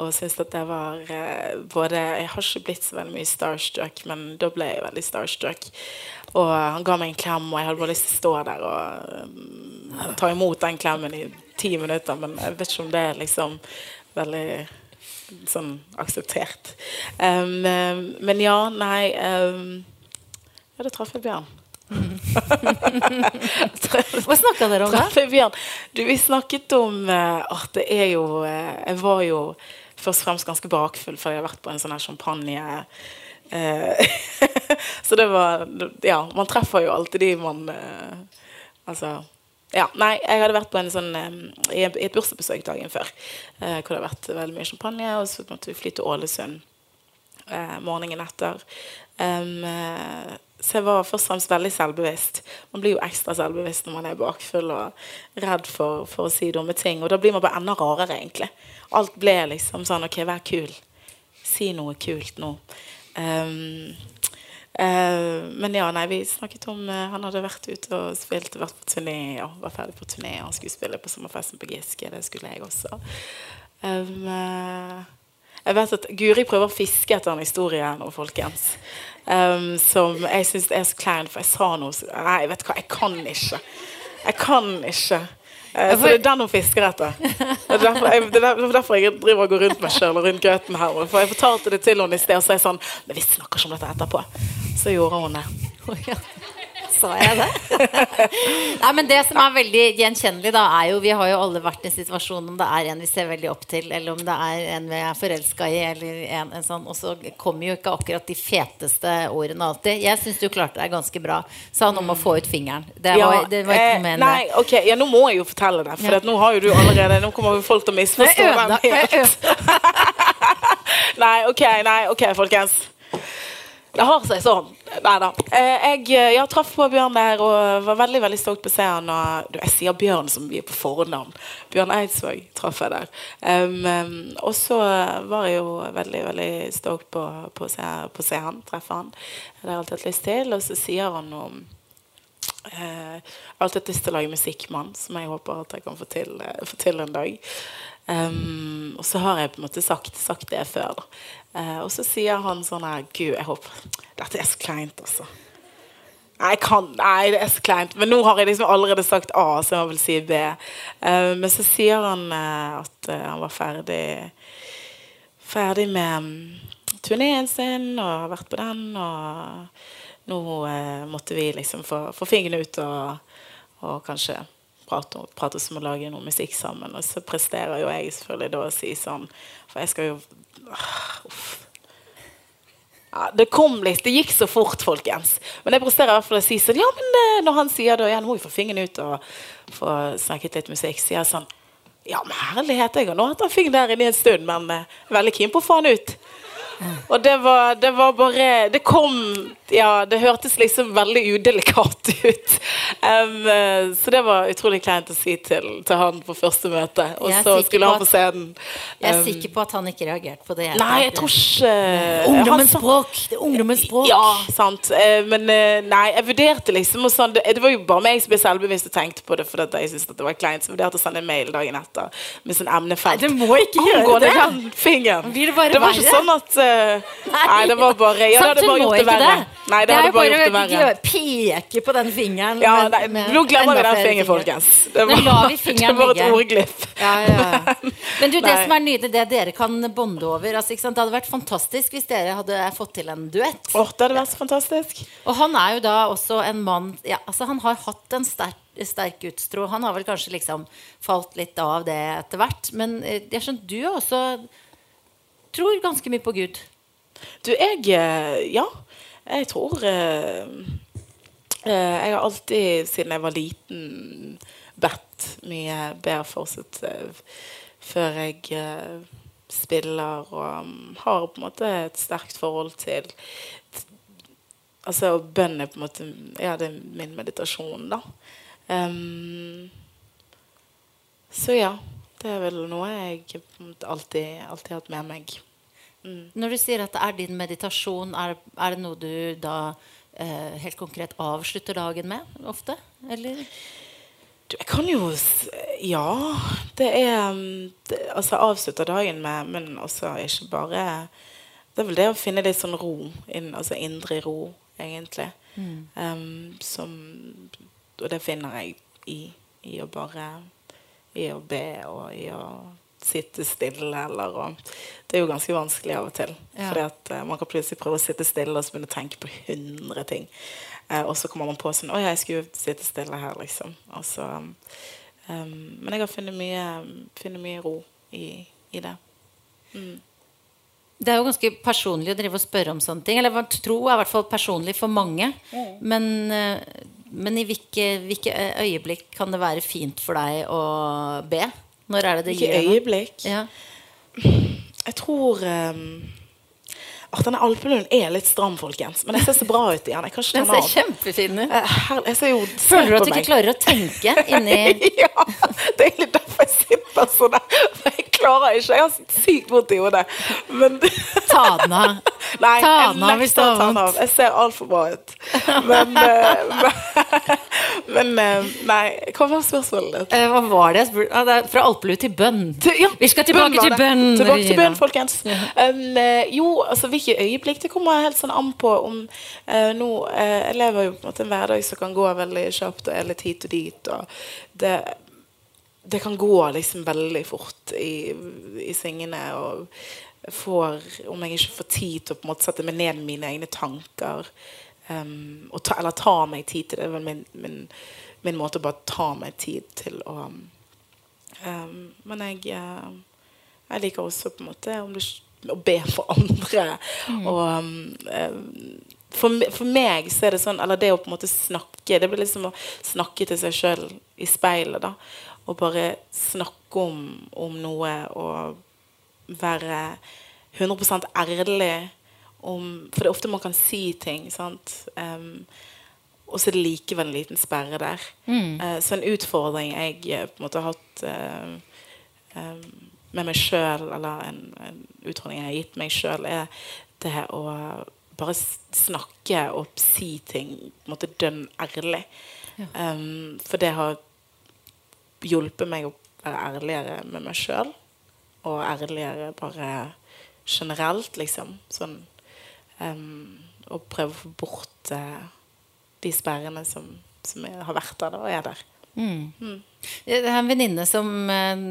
Og syns at det var eh, både Jeg har ikke blitt så veldig mye starstruck, men da ble jeg veldig starstruck. Og han ga meg en klem, og jeg hadde bare lyst til å stå der og um, ta imot den klemmen i ti minutter. Men jeg vet ikke om det er liksom veldig sånn akseptert. Um, men ja, nei um, Ja, da traff jeg Bjørn. Hva snakka dere om da? Du, vi snakket om uh, at det er jo uh, Jeg var jo først og fremst ganske bakfull, for jeg hadde vært på en sånn her champagne eh, Så det var Ja, man treffer jo alltid de man Altså ja, nei, jeg hadde vært på en sånn, i, et bursdagsbesøk dagen før. Uh, hvor det hadde vært veldig mye champagne. Og så måtte vi fly til Ålesund uh, morgenen etter. Um, så jeg var først og fremst veldig selvbevisst. Man blir jo ekstra selvbevisst når man er bakfull og redd for, for, å si dumme ting. Og da blir man bare enda rarere, egentlig. Alt ble liksom sånn OK, vær kul. Si noe kult nå. Um, men ja, nei, vi snakket om uh, Han hadde vært ute og spilt, vært på turné og var ferdig på turné. Han skulle spille på sommerfesten på Giske. Det skulle jeg også. Um, jeg vet at Guri prøver å fiske etter en historie nå, folkens. Um, som jeg syns er så klein, for jeg sa noe så Nei, vet du hva, jeg kan ikke. Jeg kan ikke. Uh, så det er den hun fisker etter. Det er derfor jeg, det er derfor jeg driver og går rundt meg sjøl og rundt grøten her. For jeg fortalte det til henne i sted, og så er jeg sånn Men vi snakker ikke om dette etterpå. Så gjorde hun det. Ja jeg det? Nei, men det som er veldig gjenkjennelig, da, er jo Vi har jo alle vært i en situasjon om det er en vi ser veldig opp til, eller om det er en vi er forelska i, eller en, en, sånn Og så kommer jo ikke akkurat de feteste ordene alltid. Jeg syns du klarte deg ganske bra. Sa han om å få ut fingeren. Det var, ja, det var ikke noe med eh, Nei, ok, ja, nå må jeg jo fortelle det, for ja. nå har jo du allerede Nå kommer folk til å misforstå nei, ok, nei, ok, folkens. Det har seg sånn. Nei da. Eh, jeg, eh, jeg traff på Bjørn der og var veldig veldig stolt på å se han. Jeg sier Bjørn som vi er på fornavn. Bjørn Eidsvåg traff jeg der. Um, og så var jeg jo veldig veldig stolt på, på, å se, på å han, treffe han. Det har jeg alltid hatt lyst til. Og så sier han om uh, Jeg har alltid hatt lyst til å lage musikk med han, som jeg håper at jeg kan få til, få til en dag. Um, og så har jeg på en måte sagt, sagt det før. Uh, og så sier han sånn her Gud, jeg håper Dette er så kleint, altså. Nei, kan, nei, det er så kleint. Men nå har jeg liksom allerede sagt A, så jeg vil si B. Eh, men så sier han eh, at han var ferdig Ferdig med um, turneen sin og har vært på den. Og nå måtte vi liksom få, få fingrene ut og, og kanskje prate, prate om å lage noe musikk sammen. Og så presterer jo jeg selvfølgelig da å si sånn For jeg skal jo. Ja, det kom litt, det gikk så fort, folkens. Men jeg presterer i hvert fall å si sånn Ja, men eh, når han sier det, ja, nå må vi få fingeren ut og få snakket litt musikk, sier jeg sånn Ja, men herlighet, jeg har nå hatt han fingeren der inne en stund, men uh, veldig keen på å få han ut. Og det var, det var, bare Det kom Ja, det hørtes liksom veldig udelikat ut. Um, så det var utrolig kleint å si til, til han på første møte. Og så skulle han på scenen. Um, jeg er um, sikker på at han ikke reagerte på det. Nei, jeg tror ikke Ungdommens språk! Det er ungdommens språk. Ja, sant. Uh, men uh, nei, jeg vurderte liksom sånn, det, det, var jo bare meg som ble selvbevisst og tenkte på det fordi jeg syntes det var kleint. Så jeg vurderte å sende en mail dagen etter med sånn emnefelt. Nei, du må ikke gjøre det! Den fingeren. Det, det var ikke sånn at Nei, det var bare Ja, det hadde bare gjort det verre. Nei, det, det hadde bare gjort det verre. Peke på den fingeren. Ja, nei, nå glemmer vi den fingeren, folkens. Det var, det var et ordglipp. Ja, ja. Men du, det som er nydelig, det dere kan bonde over altså, Det hadde vært fantastisk hvis dere hadde fått til en duett. Oh, det hadde vært så fantastisk. Og han er jo da også en mann ja, altså, Han har hatt en sterk sterk utstro. Han har vel kanskje liksom falt litt av det etter hvert. Men eh, jeg skjønner, du også tror ganske mye på Gud. Du, jeg eh, Ja. Jeg tror eh, eh, Jeg har alltid, siden jeg var liten, bedt mye bedre fortsatt før jeg spiller og mm, har på en måte et sterkt forhold til Altså bønn er på en måte Ja, det er min meditasjon, da. Um, så ja. Det er vel noe jeg alltid, alltid har hatt med meg. Mm. Når du sier at det er din meditasjon, er, er det noe du da eh, helt konkret avslutter dagen med ofte? Eller? Du, jeg kan jo Ja. Det er mm, det, Altså avslutte dagen med, men også ikke bare Det er vel det å finne litt sånn ro. Inn, altså indre ro, egentlig. Mm. Um, som Og det finner jeg i, i å bare I å be og i å sitte stille eller og, Det er jo ganske vanskelig av og til. Ja. Fordi at uh, Man kan plutselig prøve å sitte stille og så begynne å tenke på hundre ting. Uh, og så kommer man på sånn Å ja, jeg skulle sitte stille her, liksom. Så, um, men jeg har funnet mye, funnet mye ro i, i, det. Det er jo ganske personlig å drive og spørre om sånne ting. Eller tro er i hvert fall personlig for mange. Men, eh, men i hvilke, hvilke øyeblikk kan det være fint for deg å be? Når er det det gir noe? øyeblikk? Ja. Jeg tror um, at denne alpelunden er litt stram, folkens. Men jeg ser så bra ut i Jeg Den ta den ser kjempefin ut. Eh, Jeg Føler du at du ikke klarer å tenke inni ja, det er litt derfor jeg sitter sånn der. Klarer ikke. Jeg har sykt vondt i hodet. Men Ta den av. Nei, Ta den av hvis det er vondt. Jeg ser altfor bra ut. Men, eh, men eh, Nei, hva var spørsmålet ditt? Eh, Hva var det? Ah, det fra alpelue til bønn. Ja, Vi skal tilbake bønn til bønn. Tilbake til bønn, folkens. Um, eh, jo, altså hvilke øyeblikk Det kommer helt sånn an på om uh, nå uh, Jeg lever jo på en måte en hverdag som kan gå veldig kjapt og er litt hit og dit. Og det, det kan gå liksom veldig fort i, i svingene. Og får, om jeg ikke får tid til å sette meg ned med mine egne tanker um, og ta, Eller ta meg tid til det. Det er min, min, min måte å bare ta meg tid til å um, Men jeg eh, jeg liker også på en måte om du, å be for andre. Og um, eh, for, for meg så er det sånn Eller det å på en måte snakke Det blir liksom å snakke til seg sjøl i speilet. da Og bare snakke om, om noe og være 100 ærlig om For det er ofte man kan si ting, sant. Um, og så er det likevel en liten sperre der. Eh, så en utfordring jeg eh, på en måte har hatt uh, um, med meg sjøl, eller en, en utfordring jeg har gitt meg sjøl, er det å bare snakke og si ting på en måte dønn ærlig. Um, for det har hjulpet meg å være ærligere med meg sjøl, og ærligere bare generelt, liksom. Sånn um, Å prøve å få bort uh, de sperrene som, som er, har vært der, da, og er der. Det er en venninne som uh,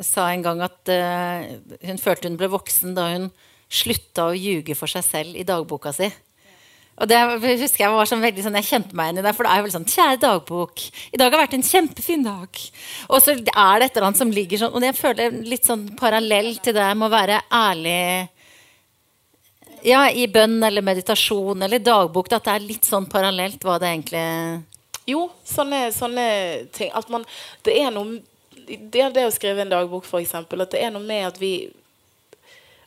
sa en gang at uh, hun følte hun ble voksen da hun slutta å ljuge for seg selv i dagboka si. Og det husker Jeg var sånn veldig sånn, jeg kjente meg igjen i det. For det er jo veldig sånn Kjære dagbok. I dag har vært en kjempefin dag. Og så er det et eller annet som ligger sånn Og jeg føler litt sånn parallell til det med å være ærlig ja, i bønn eller meditasjon eller dagbok. At det er litt sånn parallelt hva det egentlig Jo, sånne, sånne ting. At man Det er noe Det det å skrive en dagbok, eksempel. At det er noe med at vi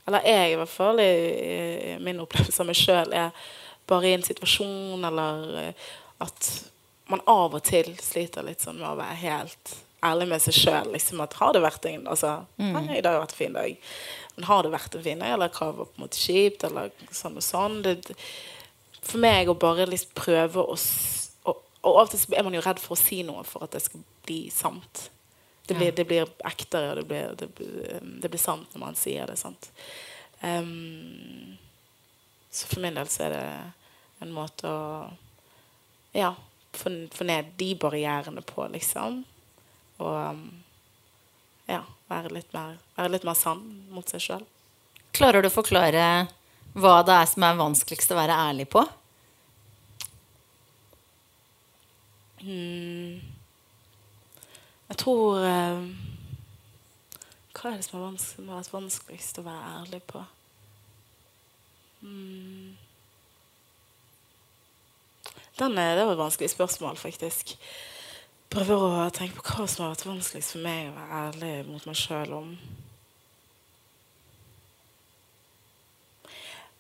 Eller jeg, i hvert fall, i, i min opplevelse av meg sjøl, er bare i en situasjon eller eh, at man av og til sliter litt sånn med å være helt ærlig med seg sjøl. Liksom at har det vært en altså, «Nei, I dag har vært en fin dag. Men har det vært en fin dag, eller hva var på en måte kjipt, eller sånn og sånn. Det, for meg å bare liksom prøve å og, og av og til er man jo redd for å si noe for at det skal bli sant. Det blir, det blir ektere, og det blir, det, blir- det blir sant når man sier det. sant? Ehm, så for min del så er det en måte å ja, få, få ned de barrierene på, liksom. Og um, ja, være litt mer, være litt mer sann mot seg sjøl. Klarer du å forklare hva det er som er vanskeligst å være ærlig på? Jeg tror eh, Hva er det som er som har vært vanskeligst å være ærlig på? Mm. Den det var et vanskelig spørsmål, faktisk. Prøver å tenke på hva som har vært vanskeligst for meg å være ærlig mot meg sjøl om.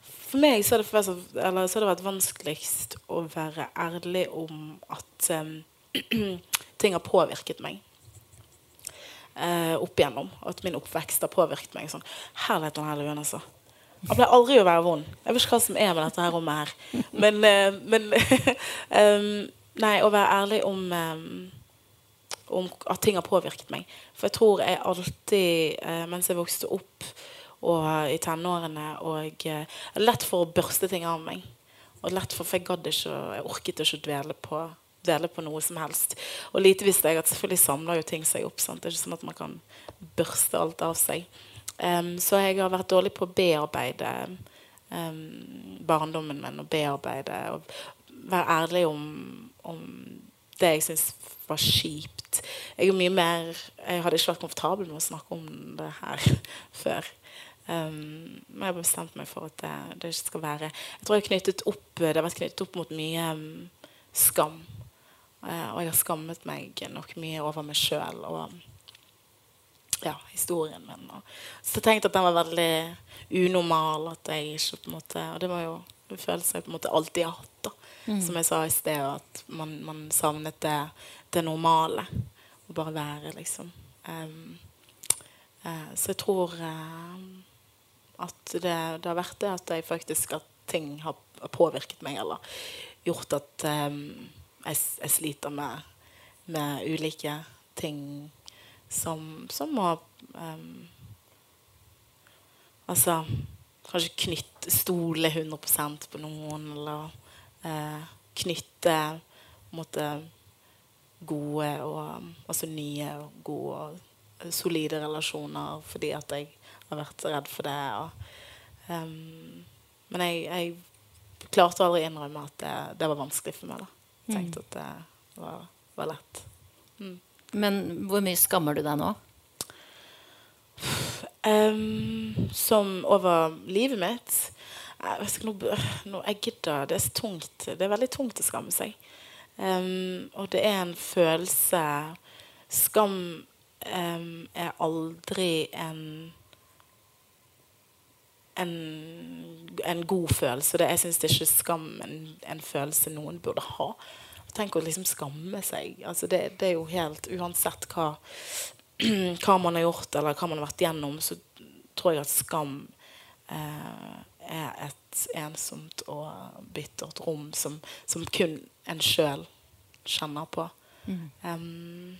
For meg så har, det eller, så har det vært vanskeligst å være ærlig om at um, ting har påvirket meg Uh, opp igjennom. At min oppvekst har påvirket meg. Sånn, Herligheten, og hellighet, altså. Han pleier aldri å være vond. Jeg vet ikke hva som er med dette her rommet her. Men, eh, men um, Nei, å være ærlig om, um, om at ting har påvirket meg. For jeg tror jeg alltid, uh, mens jeg vokste opp og i tenårene og uh, Lett for å børste ting av meg. Og lett for, for jeg gadd ikke Jeg orket ikke å dvele på, dvele på noe som helst. Og lite visste jeg at selvfølgelig samler jo ting seg opp. Sant? Det er ikke sånn at man kan børste alt av seg. Em, så jeg har vært dårlig på å bearbeide um, barndommen min og bearbeide og være ærlig om, om det jeg syns var kjipt. Jeg er mye mer Jeg hadde ikke vært komfortabel med å snakke om det her før. Um, men jeg har bestemt meg for at det, det ikke skal være Jeg tror jeg opp, det har vært knyttet opp mot mye um, skam. Uh, og jeg har skammet meg nok mye over meg sjøl og ja, historien min. Og, så jeg tenkte at den var veldig unormal. At jeg ikke på en måte Og det var jo en følelse jeg på en måte alltid har hatt. da mm. Som jeg sa i sted, at man, man savnet det, det normale. Å bare være, liksom. Um, uh, så jeg tror uh, at det, det, har vært det at jeg faktisk at ting har påvirket meg, eller gjort at um, jeg, jeg, sliter med, med, ulike ting som, som må um, Altså kanskje knytte Stole 100 på noen, eller uh, knytte måte, gode og altså nye og gode og solide relasjoner fordi at jeg har vært redd for det. Og, um, men jeg, jeg, klarte aldri å innrømme at det, det, var vanskelig for meg. da. Jeg tenkte mm. at det var, var lett. Men hvor mye skammer du deg nå? Um, som over livet mitt Jeg ikke noe, noe Jeg gidder. Det er tungt. Det er veldig tungt å skamme seg. Um, og det er en følelse Skam um, er aldri en en, en, god følelse. Det, jeg syns ikke skam en, en følelse noen burde ha. Tenk å liksom skamme seg. Altså det, det, er jo helt Uansett hva, hva, man har gjort, eller hva man har vært gjennom, så tror jeg at skam eh, er et ensomt og bittert rom som, som kun en sjøl kjenner på. Mm. Um,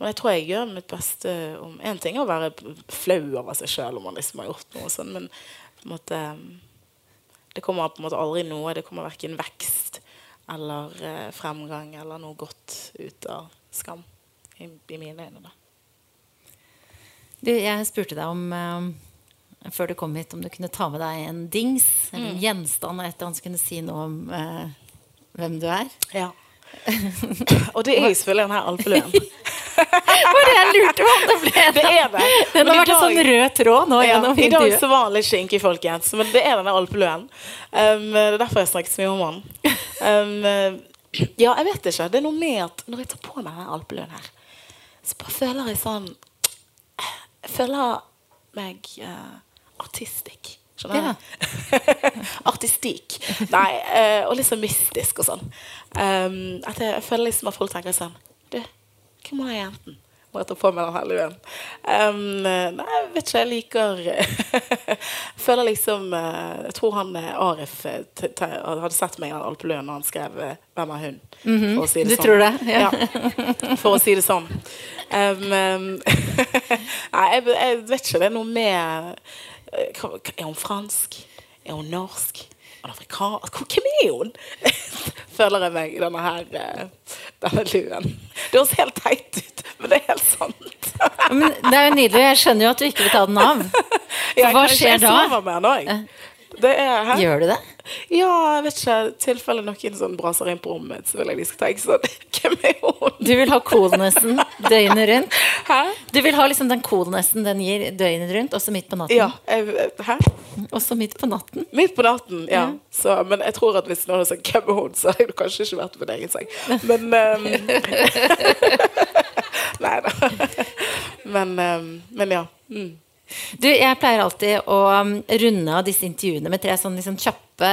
men jeg tror jeg gjør mitt beste om Én ting er å være flau over seg sjøl om man liksom har gjort noe sånt, men på en måte det kommer på en måte aldri noe. Det kommer verken vekst eller eh, fremgang eller noe godt ut av skam, i, i mine øyne. da. Du, jeg spurte deg om eh, før du kom hit, om du kunne ta med deg en dings, eller en mm. gjenstand, et eller annet som kunne si noe om eh, hvem du er. Ja. Og det er jo selvfølgelig den her alpeluen. Var det jeg lurte på om det ble det. er det. Den har vært en sånn rød tråd nå ja, I dag så var han litt skinkig, folkens. Men det er denne alpeluen. Um, det er derfor jeg snakket så mye om han. Um, ja, jeg vet ikke. Det er noe med at når jeg tar på meg denne alpeluen her, så bare føler jeg sånn Jeg føler meg uh, artistisk. Skjønner du? Ja. Artistikk. Nei, uh, og litt sånn mystisk og sånn. Um, at jeg, jeg, føler liksom at folk tenker sånn Du, hvem er jenten? Jeg ta på meg den her? Um, nei, jeg vet ikke. Jeg liker Føler liksom uh, Jeg tror han eh, Arif hadde sett meg i den alpeluen når han skrev 'Hvem er hun?' -hmm. For å si det du sånn. tror det? Ja. ja. For å si det sånn. Um, nei, jeg, jeg, vet ikke. Det er noe med Er hun fransk? Er hun norsk? Hvem er hun? Føler jeg meg i denne her denne luen. Det høres helt teit ut, men det er helt sant. men det er jo nydelig. Jeg skjønner jo at du ikke vil ta den av. For hva skjer da? Jeg sover med den òg. Gjør du det? Ja, jeg vet ikke. I tilfelle noen sånn braser inn på rommet så vil jeg de skal tenke sånn Hvem er hun? Du vil ha coolnessen døgnet rundt? Hæ? Du vil ha liksom den coolnessen den gir døgnet rundt, også midt på natten? Ja. Jeg, hæ? Også midt på natten? Midt på natten, ja. Mm. Så, men jeg tror at hvis noen sagt 'Hvem er hun?', så hadde jeg kanskje ikke vært på min egen seng. Men um, Nei da. Men, um, men ja. Mm. Du, jeg pleier alltid å um, runde av disse intervjuene med tre sånn liksom kjappe,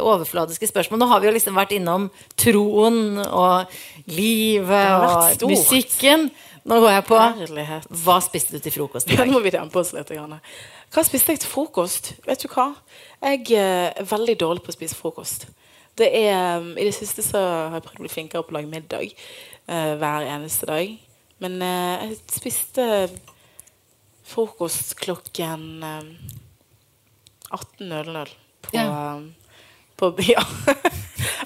overfladiske spørsmål. Nå har vi jo liksom vært innom troen og livet og musikken. Nå går jeg på Herlighet. Hva spiste du til frokost i dag? Nå må vi dempe oss litt. Hva spiste jeg til frokost? Vet du hva? Jeg eh, er veldig dårlig på å spise frokost. Det er, um, I det siste så har jeg prøvd å bli flinkere på å lage middag uh, hver eneste dag. Men uh, jeg spiste frokost klokken 18.00 eh, på, ja. på Ja.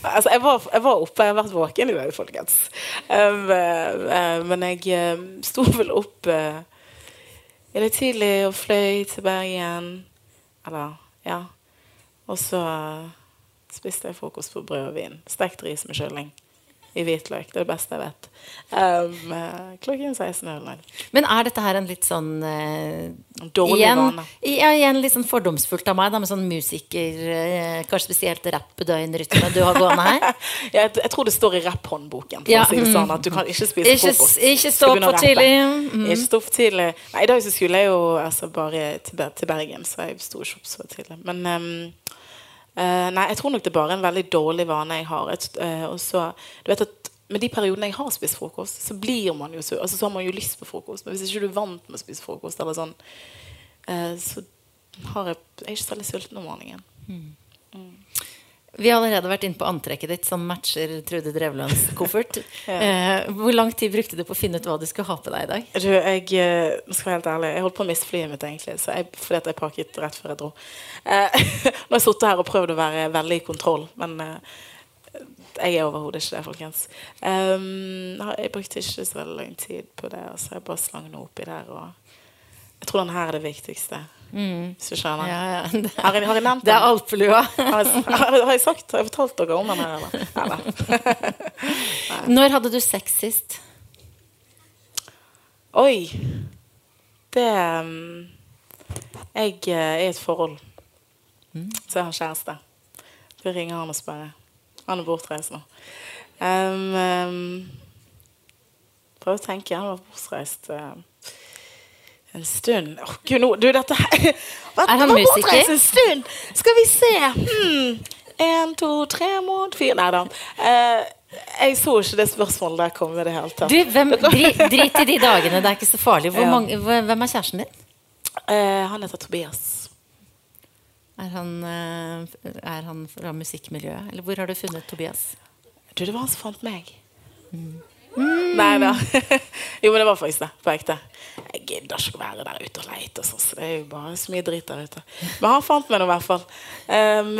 altså, jeg var, jeg var, oppe, jeg har vært våken i dag, folkens. Um, um, men jeg uh, sto vel opp uh, litt tidlig og fløy til Bergen. Eller, ja. Og så spiste jeg frokost på brød og vin. Stekt ris med kylling. I hvitløk. Det er det beste jeg vet. Um, eh, klokken 16.00. Men er dette her en litt sånn uh, Dårlig igjen, vane. ja, igjen litt sånn fordomsfullt av meg, da, med sånn musiker, uh, kanskje spesielt rapp-døgnrytme du har gående her? Jeg, jeg tror det står i rapphåndboken for Ja, å si det mm. sånn, at du kan ikke spise Ikke, frokost. ikke stå opp for tidlig. Mm. Ikke stå for tidlig. Nei, I dag så skulle jeg jo altså, bare til, til Bergen, så jeg sto ikke opp så tidlig. Men ehm, eh, Nei, jeg tror nok det er bare en veldig dårlig vane jeg har. Eh, og så, du vet at med de periodene jeg har spist frokost, så blir man jo sur. altså, Så har man jo lyst på frokost. Men hvis ikke du er vant med å spise frokost, eller sånn, uh, så har jeg, jeg er ikke særlig sulten om morgenen. Vi har allerede vært inne på antrekket ditt, som matcher Trude Drevlands koffert. eh, hvor lang tid brukte du på å finne ut hva du skulle ha på deg i dag? Du, jeg eh, skal være helt ærlig Jeg holdt på å miste flyet mitt, egentlig. Så jeg, fordi at jeg pakket rett før jeg dro. Eh, nå har jeg sittet her og prøvd å være veldig i kontroll, men eh, jeg er overhodet ikke det, folkens. Um, jeg brukte ikke så veldig lang tid på det. Altså, jeg bare slang noe oppi der. Og jeg tror den her er det viktigste. Hvis du skjønner. Mm. Ja, ja. Det Har, jeg, har jeg nevnt Det er den? alpelua. Har har, har jeg sagt Har jeg fortalt dere om den eller? Når hadde du sex sist? Oi. Det um, Jeg eh, er i et forhold. Så jeg har kjæreste. Vi ringer han og spør. Han er bortreist nå. Um, um, Prøv å tenke. Han var bortreist uh, en stund. oh, Gud, nå, du, dette her Er han musiker? en stund? Skal vi se. Hmm. En, to, tre måneder, fire Nei da. Uh, jeg så ikke det spørsmålet der komme i det hele tatt. Du, hvem, dri, Drit i de dagene, det er ikke så farlig. Ja. mange, hvem er kjæresten din? Uh, han heter Tobias. Er han, eh, er han fra musikkmiljøet? Eller hvor har du funnet Tobias? Du, det var han som fant meg. Nei da. jo, men det var faktisk det. På ekte. Jeg gidder ikke å være der ute og leite, sånn, så det er jo bare så mye drit der ute. Men han fant meg nå, i hvert fall. Um,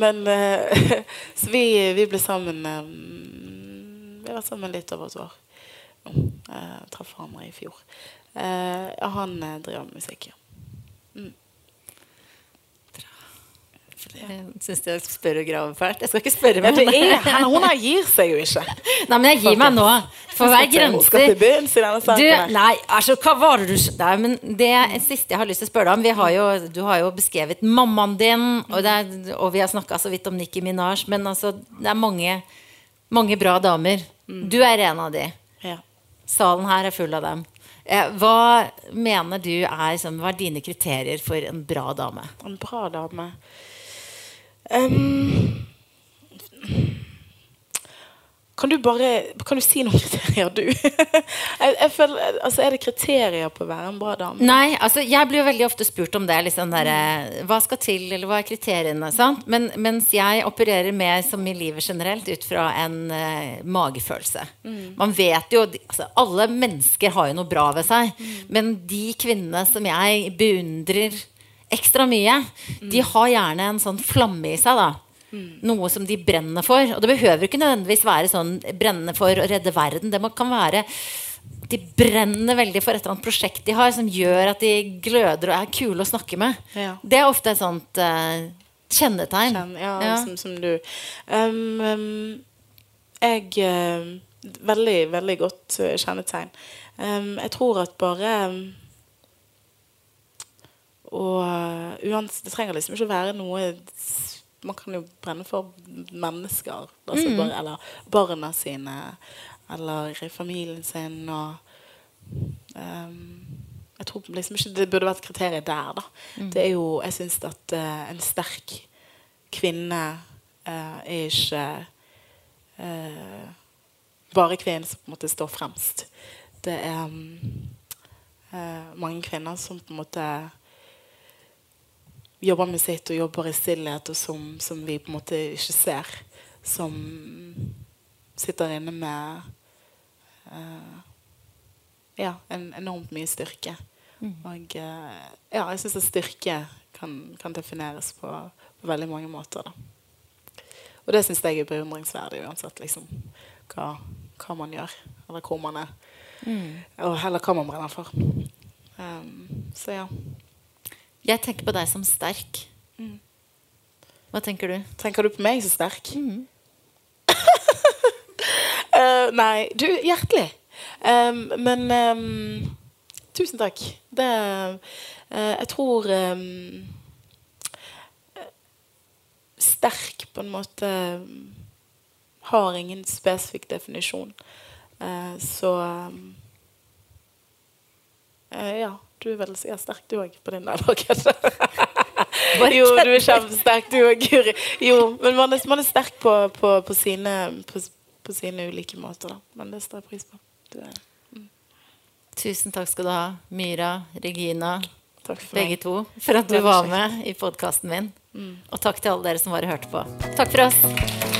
men uh, Så vi, vi ble sammen um, Vi har vært sammen litt over et år. nå. Eh, traff hverandre i fjor. Uh, han driver med musikk, ja. Jeg syns jeg spør og graver fælt. Jeg skal ikke spørre ja meg. det er, hun her gir seg jo ikke. Nei, men jeg gir meg nå. For hver denne Du, nei, altså, hva var det du Nei, men Det siste jeg har lyst til å spørre deg om vi har jo, Du har jo beskrevet mammaen din, og, det er, og vi har snakka så vidt om Nikki Minaj, men altså, det er mange, mange bra damer. Du er en av de. Ja. Salen her er full av dem. Eh, hva mener du er Hva er dine kriterier for en bra dame? En bra dame. Ehm, kan du bare Kan du si noen kriterier, du? jeg, jeg føler, altså, er det kriterier på å være en bra dame? Nei, altså jeg blir jo veldig ofte spurt om det. Liksom der, hva skal til, eller hva er kriteriene? Sant? Men, mens jeg opererer mer som i livet generelt ut fra en uh, magefølelse. Man vet jo altså, Alle mennesker har jo noe bra ved seg. Men de kvinnene som jeg beundrer ekstra mye, de har gjerne en sånn flamme i seg. da noe som de brenner for. Og det behøver ikke nødvendigvis være sånn brennende for å redde verden. Det kan være de brenner veldig for et eller annet prosjekt de har, som gjør at de gløder og er kule å snakke med. Ja. Det er ofte et sånt uh, kjennetegn. Kjenn- ja, Ja. Som, som du. Um, um, jeg uh, Veldig, veldig godt eh, kjennetegn. Um, jeg tror at bare ehm, Og uansett, det trenger liksom ikke å være noe Man kan jo brenne for mennesker. Altså Mm. bare, eller barna sine. Eller familien sin. Og um, Jeg tror liksom ikke det burde vært kriteriet der, da. Mm. Det er jo Jeg syns at uh, en sterk kvinne uh, er ikke uh, bare kvinnen som på en måte står fremst. Det er um, eh, mange kvinner som på en måte jobber med sitt og jobber i stillhet, og som, som vi på en måte ikke ser. Som sitter inne med uh, ja, en enormt mye styrke. Og uh, ja, jeg syns at styrke kan, kan defineres på, på veldig mange måter. Da. Og det syns jeg er beundringsverdig uansett liksom, hva, hva man gjør, eller hvor man er. Og heller hva man brenner for. Um, så ja. Jeg tenker på deg som sterk. Mm. Hva tenker du? Tenker du på meg som sterk? Mm. uh, nei, du, hjertelig. Um, men um, tusen takk. Det uh, Jeg tror um, Sterk på en måte har ingen spesifikk definisjon. Uh, så Ja, du er veldig ja, sterk du òg på din der marked. jo, du er kjempesterk du òg, Guri. Jo, men man er, man er sterk på, på, på, sine, på, på, sine ulike måter, da. Men det står jeg pris på. Er, mm. Tusen takk skal du ha, Myra, Regina, begge to, for at du var med i podkasten min. Mm. Og takk til alle dere som bare hørte på. Takk for oss.